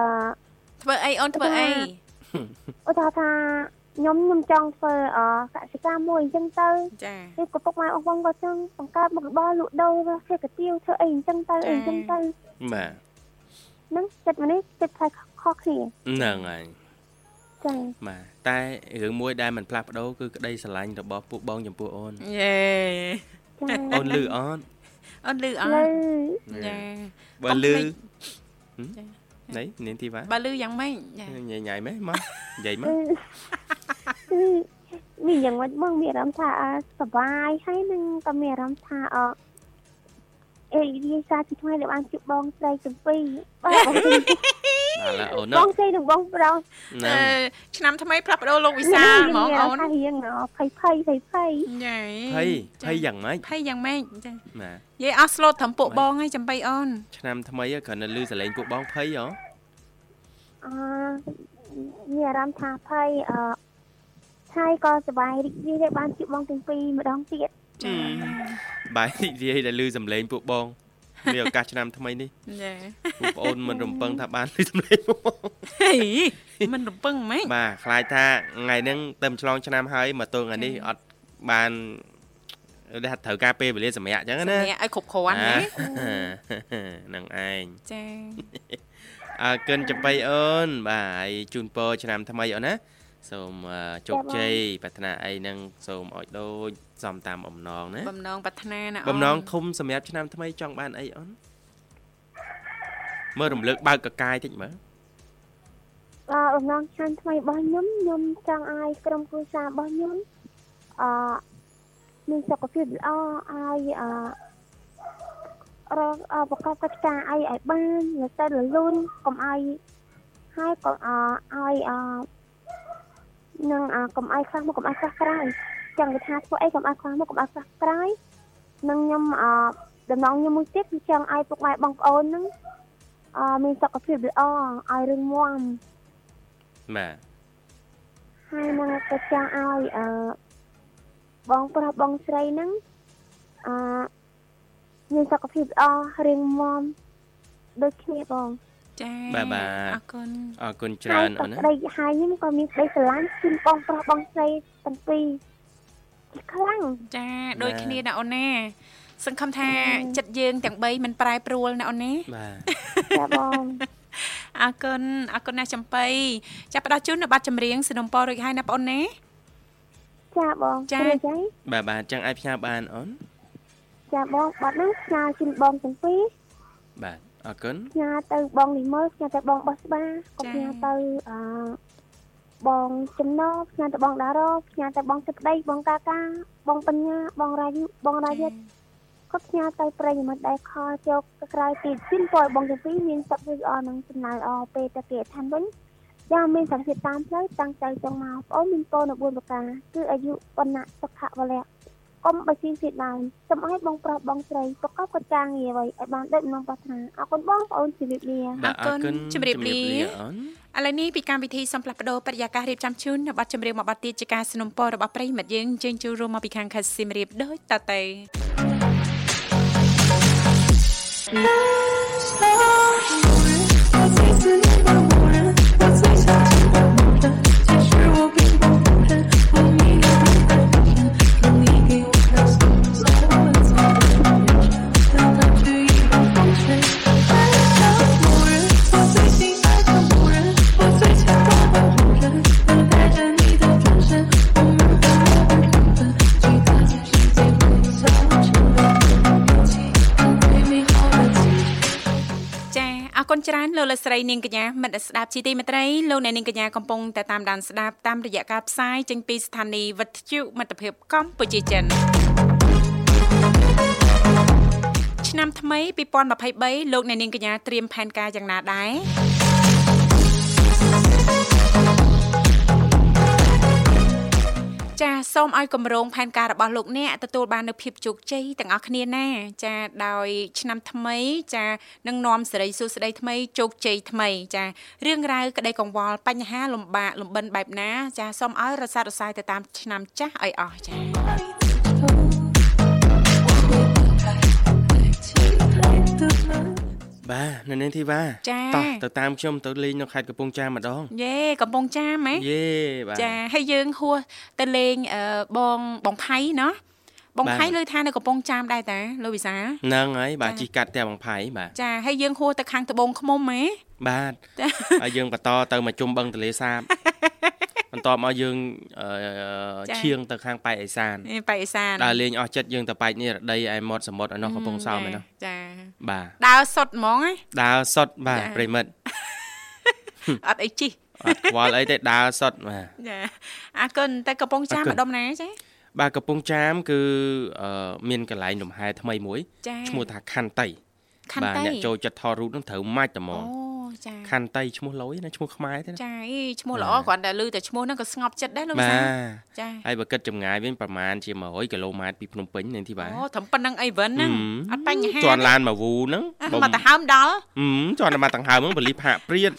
ធ្វើអីអូនធ្វើអីឧទាហរណ៍ថាខ្ញុំខ្ញុំចង់ធ្វើអកសិកម្មមួយអញ្ចឹងទៅចាពេលក៏ពុកម៉ែអស់បងក៏ចង់បង្កើតមុខរបរលក់ដូរធ្វើកាទៀវធ្វើអីអញ្ចឹងទៅអីអញ្ចឹងទៅបាទហ្នឹងចិត្តមនុស្សចិត្តផ្លែខុសគ្នាហ្នឹងហើយ ចា៎បាទតែរឿងមួយដែលមិនផ្លាស់ប្ដូរគឺក្តីស្រឡាញ់របស់ពួកបងចំពោះអូនយេអូនលឺអត់អូនលឺអត់ចាបើលឺណៃនាងធីវ៉ាបើលឺយ៉ាងម៉េចញ៉ៃញ៉ៃម៉េចមកនិយាយមកមានយ៉ាងម៉េចបងមានអារម្មណ៍ថាសុបាយហើយនឹងក៏មានអារម្មណ៍ថាអ អេរីសាទីថ្មីដែលបានជួបបងស្រីទាំងពីរបាទបងស្រីបាទឡាអូនបណាងស្រីនិងបងប្រុសអហ្នឹងឺឆ្នាំថ្មីផ្លាស់ប្ដូរលោកវិសាលហ្មងអូនថារៀងភ័យភ័យភ័យភ័យយេភ័យភ័យយ៉ាងម៉េចភ័យយ៉ាងម៉េចចាបាទយាយអស់ស្លូតត្រឹមពួកបងហើយចំបៃអូនឆ្នាំថ្មីគ្រាន់តែលឺសលេងពួកបងភ័យហ៎អឺមានអារម្មណ៍ថាភ័យអឺហើយក៏សប្បាយរីករាយដែលបានជួបបងទាំងពីរម្ដងទៀតចា បាយរីករាយដែលលឺសំឡេងពួកបងមានឱកាសឆ្នាំថ្មីនេះចាពួកប្អូនមិនរំពឹងថាបានលឺសំឡេងពួកបងហេមិនរំពឹងហ្មងបាទខ្លាចថាថ្ងៃហ្នឹងទៅឆ្លងឆ្នាំហើយមកទល់ថ្ងៃនេះអត់បានដែលត្រូវការពេលវេលាសម្រាប់អញ្ចឹងណាសម្រាប់ឲ្យគ្រប់គ្រាន់ណាហ្នឹងឯងចាអើកិនចំបៃអូនបាទហើយជូនពរឆ្នាំថ្មីអូនណា សូមអឺជោគជ័យប្រាថ្នាអីហ្នឹងសូមឲ្យដូចសំតាមបំណងណាបំណងប្រាថ្នាណាបំណងធំសម្រាប់ឆ្នាំថ្មីចង់បានអីអូនមើលរំលឹកបើកកកាយតិចមើលអឺអំណងឆ្នាំថ្មីរបស់ខ្ញុំខ្ញុំចង់ឲ្យក្រុមគ្រួសាររបស់ខ្ញុំអឺមានសុខភាពល្អឲ្យអឺរកអឺប្រកបកិច្ចការអីឲ្យបានរទៅរលូនកុំឲ្យហើយក៏អឺឲ្យអឺ នឹងអឺកុំឲ្យខ្វះមកកុំឲ្យខ្វះក្រោយចង់និយាយថាធ្វើអីកុំឲ្យខ្វះមកកុំឲ្យខ្វះក្រោយនឹងខ្ញុំអឺដំណងខ្ញុំមួយទៀតគឺចង់ឲ្យពុកម៉ែបងប្អូននឹងអឺមានសុខភាពល្អឲ្យរឹងមាំបាទហើយនឹងក៏ចង់ឲ្យអឺបងប្រុសបងស្រីហ្នឹងអឺមានសុខភាពល្អរៀងមាំដូចគ្នាបង ចាបាទបាទអរគុណអរគុណច្រើនអូនណាក្តីហើយខ្ញុំក៏មានក្តីស្រឡាញ់ជូនបងប្រុសបងស្រីទាំងពីរជាខ្លាំងចាដូចគ្នាណាអូនណាសង្ឃឹមថាចិត្តយើងទាំង3មិនប្រែប្រួលណាអូនណាបាទចាបងអរគុណអរគុណណាស់ចំបៃចាប់ផ្ដោះជូននៅបាត់ចម្រៀងសនំពររួចហើយណាបងអូនណាចាបងចាព្រោះចឹងបាទបាទចឹងអាចផ្ញើបានអូនចាបងបាត់ហ្នឹងផ្ញើជូនបងទាំងពីរបាទ អរគុណផ្ញើទៅបងលីមើផ្ញើទៅបងបោះស្បាក៏ផ្ញើទៅអឺបងចំណោផ្ញើទៅបងដារ៉ូផ្ញើទៅបងទឹកដីបងកាកាបងបញ្ញាបងរាយុបងរាយុក៏ផ្ញើទៅប្រិយមិត្តដែលខលជោគទៅក្រៅទីជិនពរបងទាំងពីរមានសុខភាពល្អនិងសំណើល្អពេលទៅគេឋានវិញយ៉ាងមានសង្ឃាតតាមផ្លូវតាំងใจចង់មកបងមានពរនៅ4ប្រការគឺអាយុវណ្ណៈសុខៈវលៈ កុំបើជាទៀតឡើយសូមឲ្យបងប្រុសបងស្រីប្រកបកិច្ចការងារអ្វីឲ្យបានដូចក្នុងប្រាថ្នាអរគុណបងប្អូនជម្រាបលា បាទអរគុណ ជម្រាបលា អូន ឥឡូវនេះពីកម្មវិធីសំផ្លាស់ប្ដូរបរិយាកាសរៀបចំជូននៅប័ណ្ណចម្រៀងមួយប័ណ្ណទៀតជាការสนับสนุนរបស់ប្រិយមិត្តយើងជើញចូលរួមមកពីខាងខេត្តសៀមរាបដូចតទៅ Slow, slow, ច្រើនលោកលកស្រីនាងកញ្ញាមិត្តស្ដាប់ជីទីមេត្រីលោកអ្នកនាងកញ្ញាកំពុងតែតាមដានស្ដាប់តាមរយៈការផ្សាយចេញពីស្ថានីយ៍វិទ្យុមិត្តភាពកម្ពុជាចិនឆ្នាំថ្មី2023លោកអ្នកនាងកញ្ញាត្រៀមផែនការយ៉ាងណាដែរ ចាសូមឲ្យគម្រោងផែនការរបស់លោកអ្នកទទួលបាននូវភាពជោគជ័យទាំងអស់គ្នាណាចាដោយឆ្នាំថ្មីចានឹងនាំសេរីសួស្តីថ្មីជោគជ័យថ្មីចារឿងរ៉ាវក្តីកង្វល់បញ្ហាលំបាកលំបិនបែបណា ចាសូមឲ្យរសាត់រសាយទៅតាមឆ្នាំចាស់ឲ្យអស់ចា បាទនៅនាងធីវ៉ាចាតោះទៅតាមខ្ញុំទៅលេងនៅខេត្តកំពង់ចាមម្ដងយេកំពង់ចាមហ៎យេបាទចាហើយយើងហួសទៅលេងអឺបងបងផៃណោះបងបាទផៃលើថានៅកំពង់ចាមដែរតាលោកវិសាលហ្នឹងហើយបាទចាជីកកាត់ផ្ទះបងផៃបាទចាហើយយើងហួសទៅខាងត្បូងឃ្មុំហ៎បាទចាហើយយើងបន្តទៅមកជុំបឹងទន្លេសាប បន្ទាប់មកយើងអឺចាឈៀងទៅខាងប៉ែកអេសាននេះបៃអេសានដើរលេងអស់ចិត្តយើងទៅប៉ែកនេះរដីឯមាត់សមុទ្រឯនោះកំពង់សោមឯនោះចាបាទដើរសុតហ្មងណាដើរសុតបាទចាប្រិមិត្តអត់អីជីអត់ខ្វល់អីទេដើរសុតបាទចាអរគុណតែកំពង់ចាមអរគុណម្ដុំណាចាបាទកំពង់ចាមគឺអឺមានកន្លែងលំហែថ្មីមួយចាឈ្មោះថាខន្តីខណ្ឌបាទតៃអ្នកចូលចិត្តថតរូបនឹងត្រូវម៉ាច់តែហ្មអូង ចាខន្តីឈ្មោះលយណាឈ្មោះខ្មែរទេណាចាអីឈ្មោះល្អបាទគ្រាន់តែឮតែឈ្មោះហ្នឹងក៏ស្ងប់ចិត្តដែរលោកវិបាសាលទចាហើយបើគិតចម្ងាយវិញប្រហែលជា100គីឡូម៉ែត្រពីភ្នំពេញនាងធីបាអូត្រឹមប៉ុណ្្នឹងអីវិនហ្នឹងអត់បញ្ហាជន់ឡានមកវូហ្នឹងអ่ะមកទៅហើមដល់ហឹមជន់តែមកដង្ហើមហ្នឹងបលីផាកព្រៀត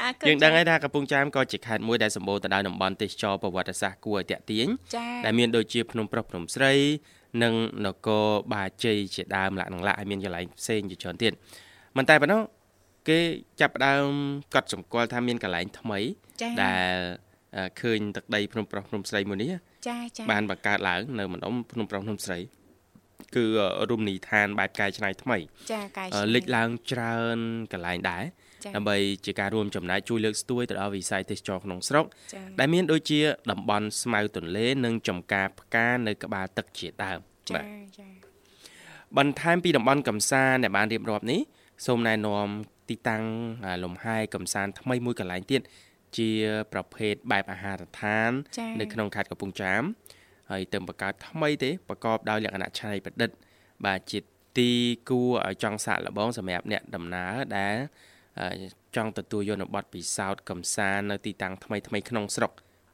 អរគុណយើងដឹងហើយថាកំពង់ចាមក៏ជាខេត្តមួយដែលសម្បូរទៅដោយតំបន់ទេសចរប្រវត្តិសាស្ត្រគួរឲ្យទាក់ទាញចាដែលមានដូចជាភ្នំប្រុសភ្នំស្រីនិងនគរបាជ័យជាដើមលក្ខណៈហើយមានកន្លែងផ្សេងជាច្រើនទៀត មិនតែប៉ុណ្ណោះគេចាប់ផ្ដើមកត់សម្គាល់ថាមានកន្លែងថ្មីចាដែលអឺឃើញទឹកដីភ្នំប្រុសភ្នំស្រីមួយនេះចាចាបានបង្កើតឡើងនៅម្ដុំភ្នំប្រុសភ្នំស្រីគឺរមណីយដ្ឋានបែបកែច្នៃថ្មី ចាកាយអឺលេចឡើងច្រើនកន្លែងដែរចាដើម្បីជាការរួមចំណែកជួយលើកស្ទួយទៅដល់វិស័យទេសចរក្នុងស្រុកចាដែលមានដូចជាតំបន់ស្មៅទន្លេនិងចំការផ្កានៅក្បាលទឹកជាដើមចាបាទចាបន្ថែមពីតំបន់កំសាន្តដែលបានរៀបរាប់នេះ សូមណែនាំទីតាំងអាលំហែកំសាន្តថ្មីមួយកន្លែងទៀតជាប្រភេទបែបអាហារដ្ឋានចានៅក្នុងខេត្តកំពង់ចាមហើយទៅបង្កើតថ្មីទេប្រកបដោយលក្ខណៈច្នៃប្រឌិត បាទជាទីគួរឲ្យចង់សាកល្បងសម្រាប់អ្នកដំណើរដែលអឺចង់ទទួលយកនៅបទពិសោធន៍កំសាន្តនៅទីតាំងថ្មីថ្មីៗក្នុងស្រុក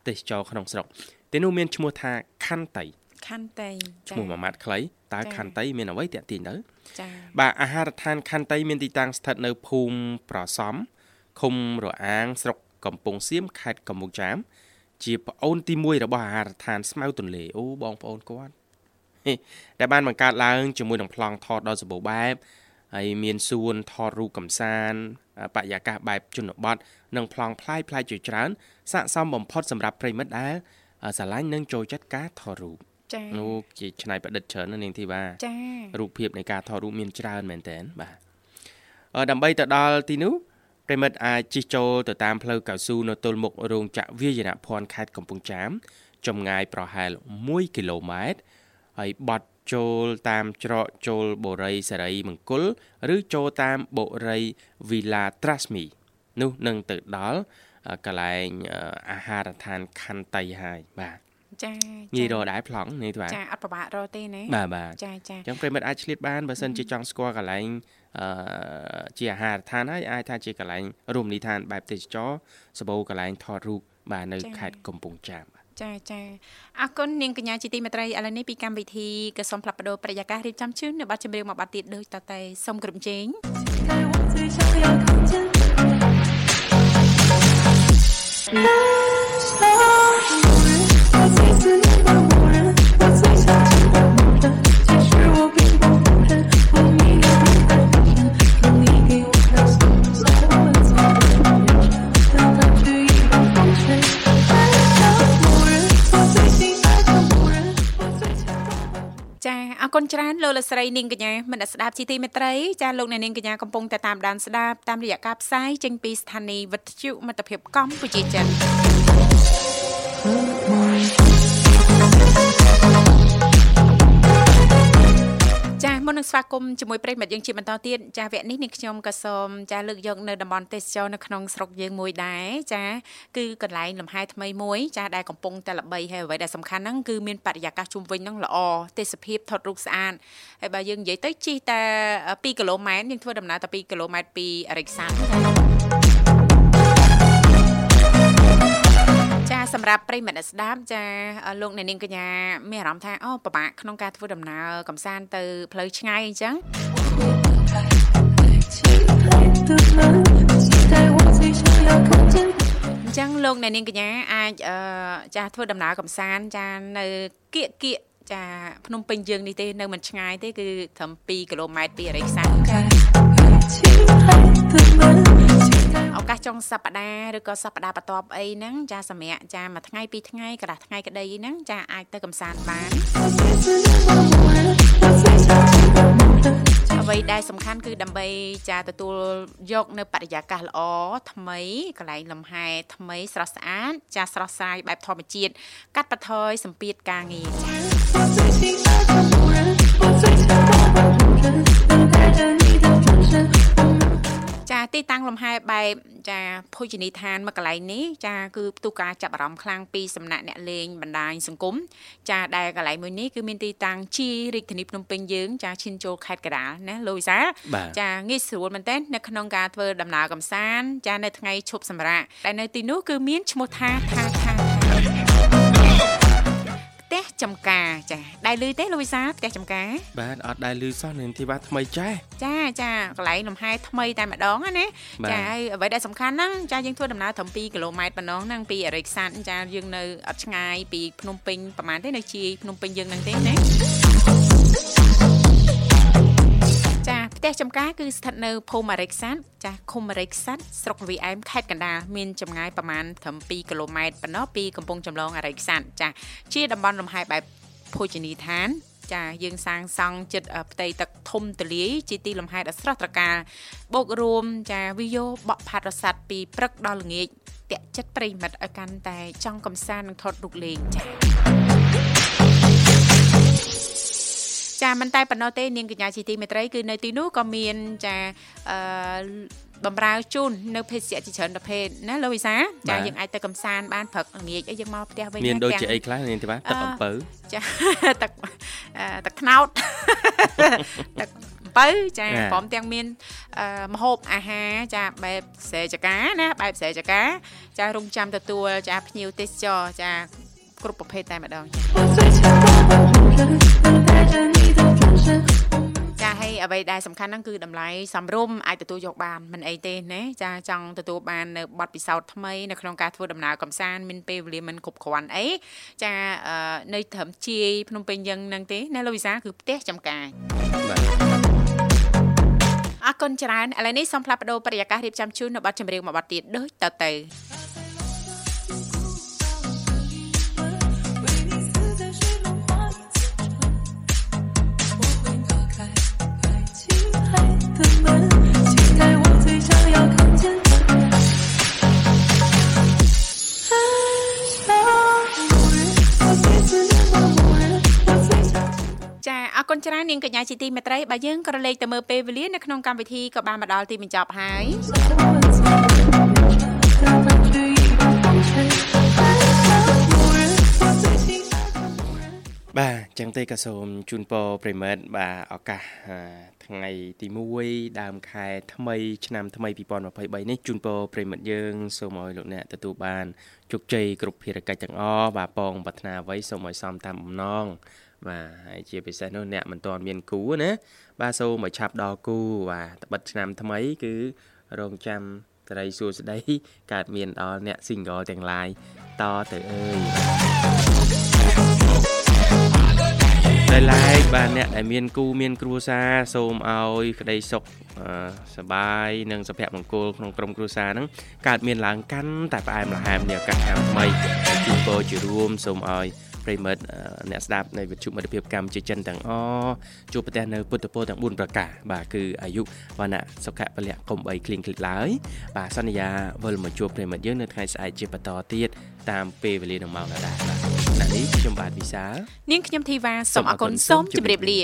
ទេសចរក្នុងស្រុកទីនោះមានឈ្មោះថាខន្តីខន្តីឈ្មោះមួយម៉ាត់ខ្លី តើចា៎ខន្តីមានអ្វីតាក់ទាញទៅចាបាទអាហារដ្ឋានខន្តីមានទីតាំងស្ថិតនៅភូមិប្រសំឃុំរអាង ស្រុកកំពង់សៀមខេត្តកំពង់ចាម ជាប្អូនទី1របស់អាហារដ្ឋានស្មៅទន្លេអូបងប្អូនគាត់ហេដែលបានបង្កើតឡើងជាមួយនឹងប្លង់ថតដ៏សម្បូរបែបហើយមានសួនថតរូបកំសាន្តអ่าបរិយាកាសបែបជនបទនិងប្លង់ផ្លាយផ្លាយជាច្រើនស័ក្តិសមបំផុតសម្រាប់ប្រិមិត្តដែលអ่าស្រឡាញ់និងចូលចិត្តការថតរូប ចានោះជាឆ្នៃប្រឌិតច្រើនណាស់នាងធីវ៉ាចារូបភាពនៃការថតរូបមានច្រើនមែនតើបាទអឺដើម្បីទៅដល់ទីនោះប្រិមិត្តអាចជិះចូលទៅតាមផ្លូវកៅស៊ូនៅទល់មុខរោងចក្រវាយនភ័ណ្ឌខេត្តកំពង់ចាមចម្ងាយប្រហែល1គីឡូម៉ែត្រហើយបត់ចូលតាមច្រកចូលបូរីសេរីមង្គលឬចូលតាមបូរី Villa Trasmi នោះនឹងទៅដល់អឺកន្លែងអឺអាហារដ្ឋានខន្តីហើយបាទ ចាងាយរកដែរប្លង់នេះបាទចាអត់ពិបាករកទេណាបាទបាទចាចាអញ្ចឹងប្រិមិត្តអាចឆ្លៀតបានបើសិនជាចង់ស្គាល់កន្លែងអឺជាអាហារដ្ឋានហើយអាចថាជាកន្លែងរមណីយដ្ឋានបែបទេសចរសម្បូរកន្លែងថតរូបបាទនៅខេត្តកំពង់ចាមបាទចាចាអរគុណនាងកញ្ញាជាទីមេត្រីឥឡូវនេះពីកម្មវិធីក៏សូមផ្លាប់បដោប្រយាកររៀបចំជូននៅប័ណ្ណចម្រៀងមួយប័ណ្ណទៀតដូចតតែសូមក្រុមជេងអូ គុណច្រើនលោកលកស្រីនាងកញ្ញាមនស្សស្ដាប់ជីទីមេត្រីចាលោកអ្នកនាងកញ្ញាកំពុងតែតាមដានស្ដាប់តាមរយៈការផ្សាយចេញពីស្ថានីយ៍វិទ្យុមិត្តភាពកម្ពុជាចិន នមុននឹងស្វាគមន៍ជាមួយប្រិយមិត្តយើងជាបន្តទៀតចាវគ្គនេះនាងខ្ញុំក៏សូមចាលើកយកនៅតំបន់ទេសចរនៅក្នុងស្រុកយើងមួយដែរចាគឺកន្លែងលំហែថ្មីមួយចាដែលកំពុងតែល្បីហើយអ្វីដែលសំខាន់ហ្នឹងគឺមានបរិយាកាសជុំវិញហ្នឹងល្អទេសភាពថតរូបស្អាតហើយបើយើងនិយាយទៅជិះតែ2គីឡូម៉ែត្រយើងធ្វើដំណើរតែ2គីឡូម៉ែត្រពីរិចសាន់ ចាចាសម្រាប់ប្រិយមិត្តអ្នកស្ដាប់ចាលោកអ្នកនាងកញ្ញាមានអារម្មណ៍ថាអូពិបាកក្នុងការធ្វើដំណើរកំសាន្តទៅផ្លូវឆ្ងាយអញ្ចឹងអញ្ចឹងលោកអ្នកនាងកញ្ញាអាចអឺចាធ្វើដំណើរកំសាន្តចានៅគៀកគៀកចាភ្នំពេញយើងនេះទេនៅមិនឆ្ងាយទេគឺត្រឹម2គីឡូម៉ែត្រពីអរិយសាស្ត្រចា ឱកាសចុងសប្តាហ៍ឬក៏សប្តាហ៍បន្ទាប់អីហ្នឹងចាសម្រាប់ចាមួយថ្ងៃពីរថ្ងៃកន្លះថ្ងៃក្តីហ្នឹងចាអាចទៅកំសាន្តបានអ្វីដែលសំខាន់គឺដើម្បីចាទទួលយកនៅបរិយាកាសល្អថ្មីកន្លែងលំហែថ្មីស្រស់ស្អាតចាស្រស់ស្រាយបែបធម្មជាតិកាត់បន្ថយសម្ពាធការងារចា ងលំហែបែបចាភោជនីយដ្ឋានមួយកន្លែងនេះចាគឺផ្ទុះការចាប់អារម្មណ៍ខ្លាំងពីសំណាក់អ្នកលេងបណ្ដាញសង្គមចាដែលកន្លែងមួយនេះគឺមានទីតាំងជារាជធានីភ្នំពេញយើងចាឈានចូលខេត្តកណ្ដាលណាលោកវិសាចាងាយស្រួលមែនទែននៅក្នុងការធ្វើដំណើរកំសាន្តចានៅថ្ងៃឈប់សម្រាកដែលនៅទីនោះគឺមានឈ្មោះថាថាថាផ្ទះចំការចាដែលលឺទេលោកវិសាផ្ទះចំការបាទអត់ដែលលឺសោះនាងធីវ៉ាថ្មីចេះចាចាកន្លែងលំហែថ្មីតែម្ដងណាចាហើយអ្វីដែលសំខាន់ហ្នឹងចាយើងធ្វើដំណើរត្រឹម2គីឡូម៉ែត្រប៉ុណ្ណោះហ្នឹងពីអរិចសាន់ចាយើងនៅអត់ឆ្ងាយពីភ្នំពេញប្រហែលទេនៅជាយភ្នំពេញយើងហ្នឹងទេណា ផ្ទះចំការគឺស្ថិតនៅភូមិអរិកសាត់ចាឃុំអរិកសាត់ស្រុកវីអែមខេត្តកណ្ដាលមានចម្ងាយប្រមាណត្រឹម2គីឡូម៉ែត្រប៉ុណ្ណោះពីកំពង់ចម្លងអរិកសាត់ចាជាតំបន់លំហែបែបភោជនីយដ្ឋានចាយើងសាងសង់ចិត្តផ្ទៃទឹកធំទូលាយជាទីលំហែដ៏ស្រស់ត្រកាលបូករួមចាវីយ៉ូបក់ផាត់រស័ព្ទពីព្រឹកដល់ល្ងាចតាក់ចិត្តប្រិមិត្តឲ្យកាន់តែចង់កំសាន្តនិងថតរូបលេងចា ចាមិនតែប៉ុណ្ណោះទេនាងកញ្ញាជីទីមេត្រីគឺនៅទីនោះក៏មានចាអឺបំរើជូននៅភេសជ្ជៈជាច្រើនប្រភេទណាលោកវិសាចាយើងអាចទៅកំសាន្តបានព្រឹកល្ងាចអីយើងមកផ្ទះវិញមានដូចជាអីខ្លះនាងធីវ៉ាទឹកអំពៅចាទឹកទឹកថ្នោតទឹកអំពៅចាព្រមទាំងមានមហូបអាហារចាបែបស្រែចកាណាបែបស្រែចកាចារងចាំទទួលចាភ្ញៀវទេសចរចាគ្រប់ប្រភេទតែម្ដងចាហើយ អ្វីដែលសំខាន់ហ្នឹងគឺតម្លៃសំរុំអាចទទួលយកបានមិនអីទេណាចាចង់ទទួលបាននៅប័ណ្ណពិសោធន៍ថ្មីនៅក្នុងការធ្វើដំណើរកំសាន្តមានពេលវេលាមិនគ្រប់គ្រាន់អីចានៅត្រឹមជាយភ្នំពេញយើងហ្នឹងទេណាលោកវិសាគឺផ្ទះចំការបាទអរគុណច្រើនឥឡូវនេះសូមផ្លាស់ប្ដូរបរិយាកាសរៀបចំជូននៅប័ណ្ណចម្រៀងមួយប័ណ្ណទៀតដូចតទៅ អរគុណច្រើននាងកញ្ញាជាទីមេត្រីបើយើងក៏លេខទៅមើលពេលវេលានៅក្នុងកម្មវិធីក៏បានមកដល់ទីបញ្ចប់ហើយបាទចឹងទេក៏សូមជូនពរប្រិមិត្តបាទឱកាសថ្ងៃទី1ដើមខែថ្មីឆ្នាំថ្មី2023នេះជូនពរប្រិមិត្តយើងសូមឲ្យលោកអ្នកទទួលបានជោគជ័យគ្រប់ភារកិច្ចទាំងអស់បាទពងប្រាថ្នាអ្វីសូមឲ្យសមតាមបំណង បាទហើយជាពិសេសនោះអ្នកមិនទាន់មានគូណាបាទសូមមកឆាប់ដល់គូបាទត្បិតឆ្នាំថ្មី គឺរងចាំត្រីសួស្ដីកើតមានដល់អ្នក single ទាំងឡាយតទៅអើយដែលឡែកបាទអ្នកដែលមានគូមានគ្រួសារសូមឲ្យក្តីសុខសបាយនិងសុភមង្គលក្នុងក្រុមគ្រួសារហ្នឹងកើតមានឡើងកាន់តែផ្អែមល្ហែមនេះឱកាសឆ្នាំថ្មីជាពរជារួមសូមឲ្យ ប្រិមិត្តអ្នកស្ដាប់នៃវិទ្យុមិត្តភាពកម្ពុជាចិនទាំងអជួបប្រទះនៅពុទ្ធពរទាំង4ប្រការបាទគឺអាយុវណ្ណៈសុខៈពលៈកុំបីគ្លៀងគ្លិតឡើយបាទសន្យាវិលមកជួបប្រិមិត្តយើងនៅថ្ងៃស្អែកជាបន្តទៀតតាមពេលវេលានឹងម៉ោងដដែលបាទនេះខ្ញុំបាទវិសាលនាងខ្ញុំធីវ៉ាសូមអរគុណសូមជម្រាបលា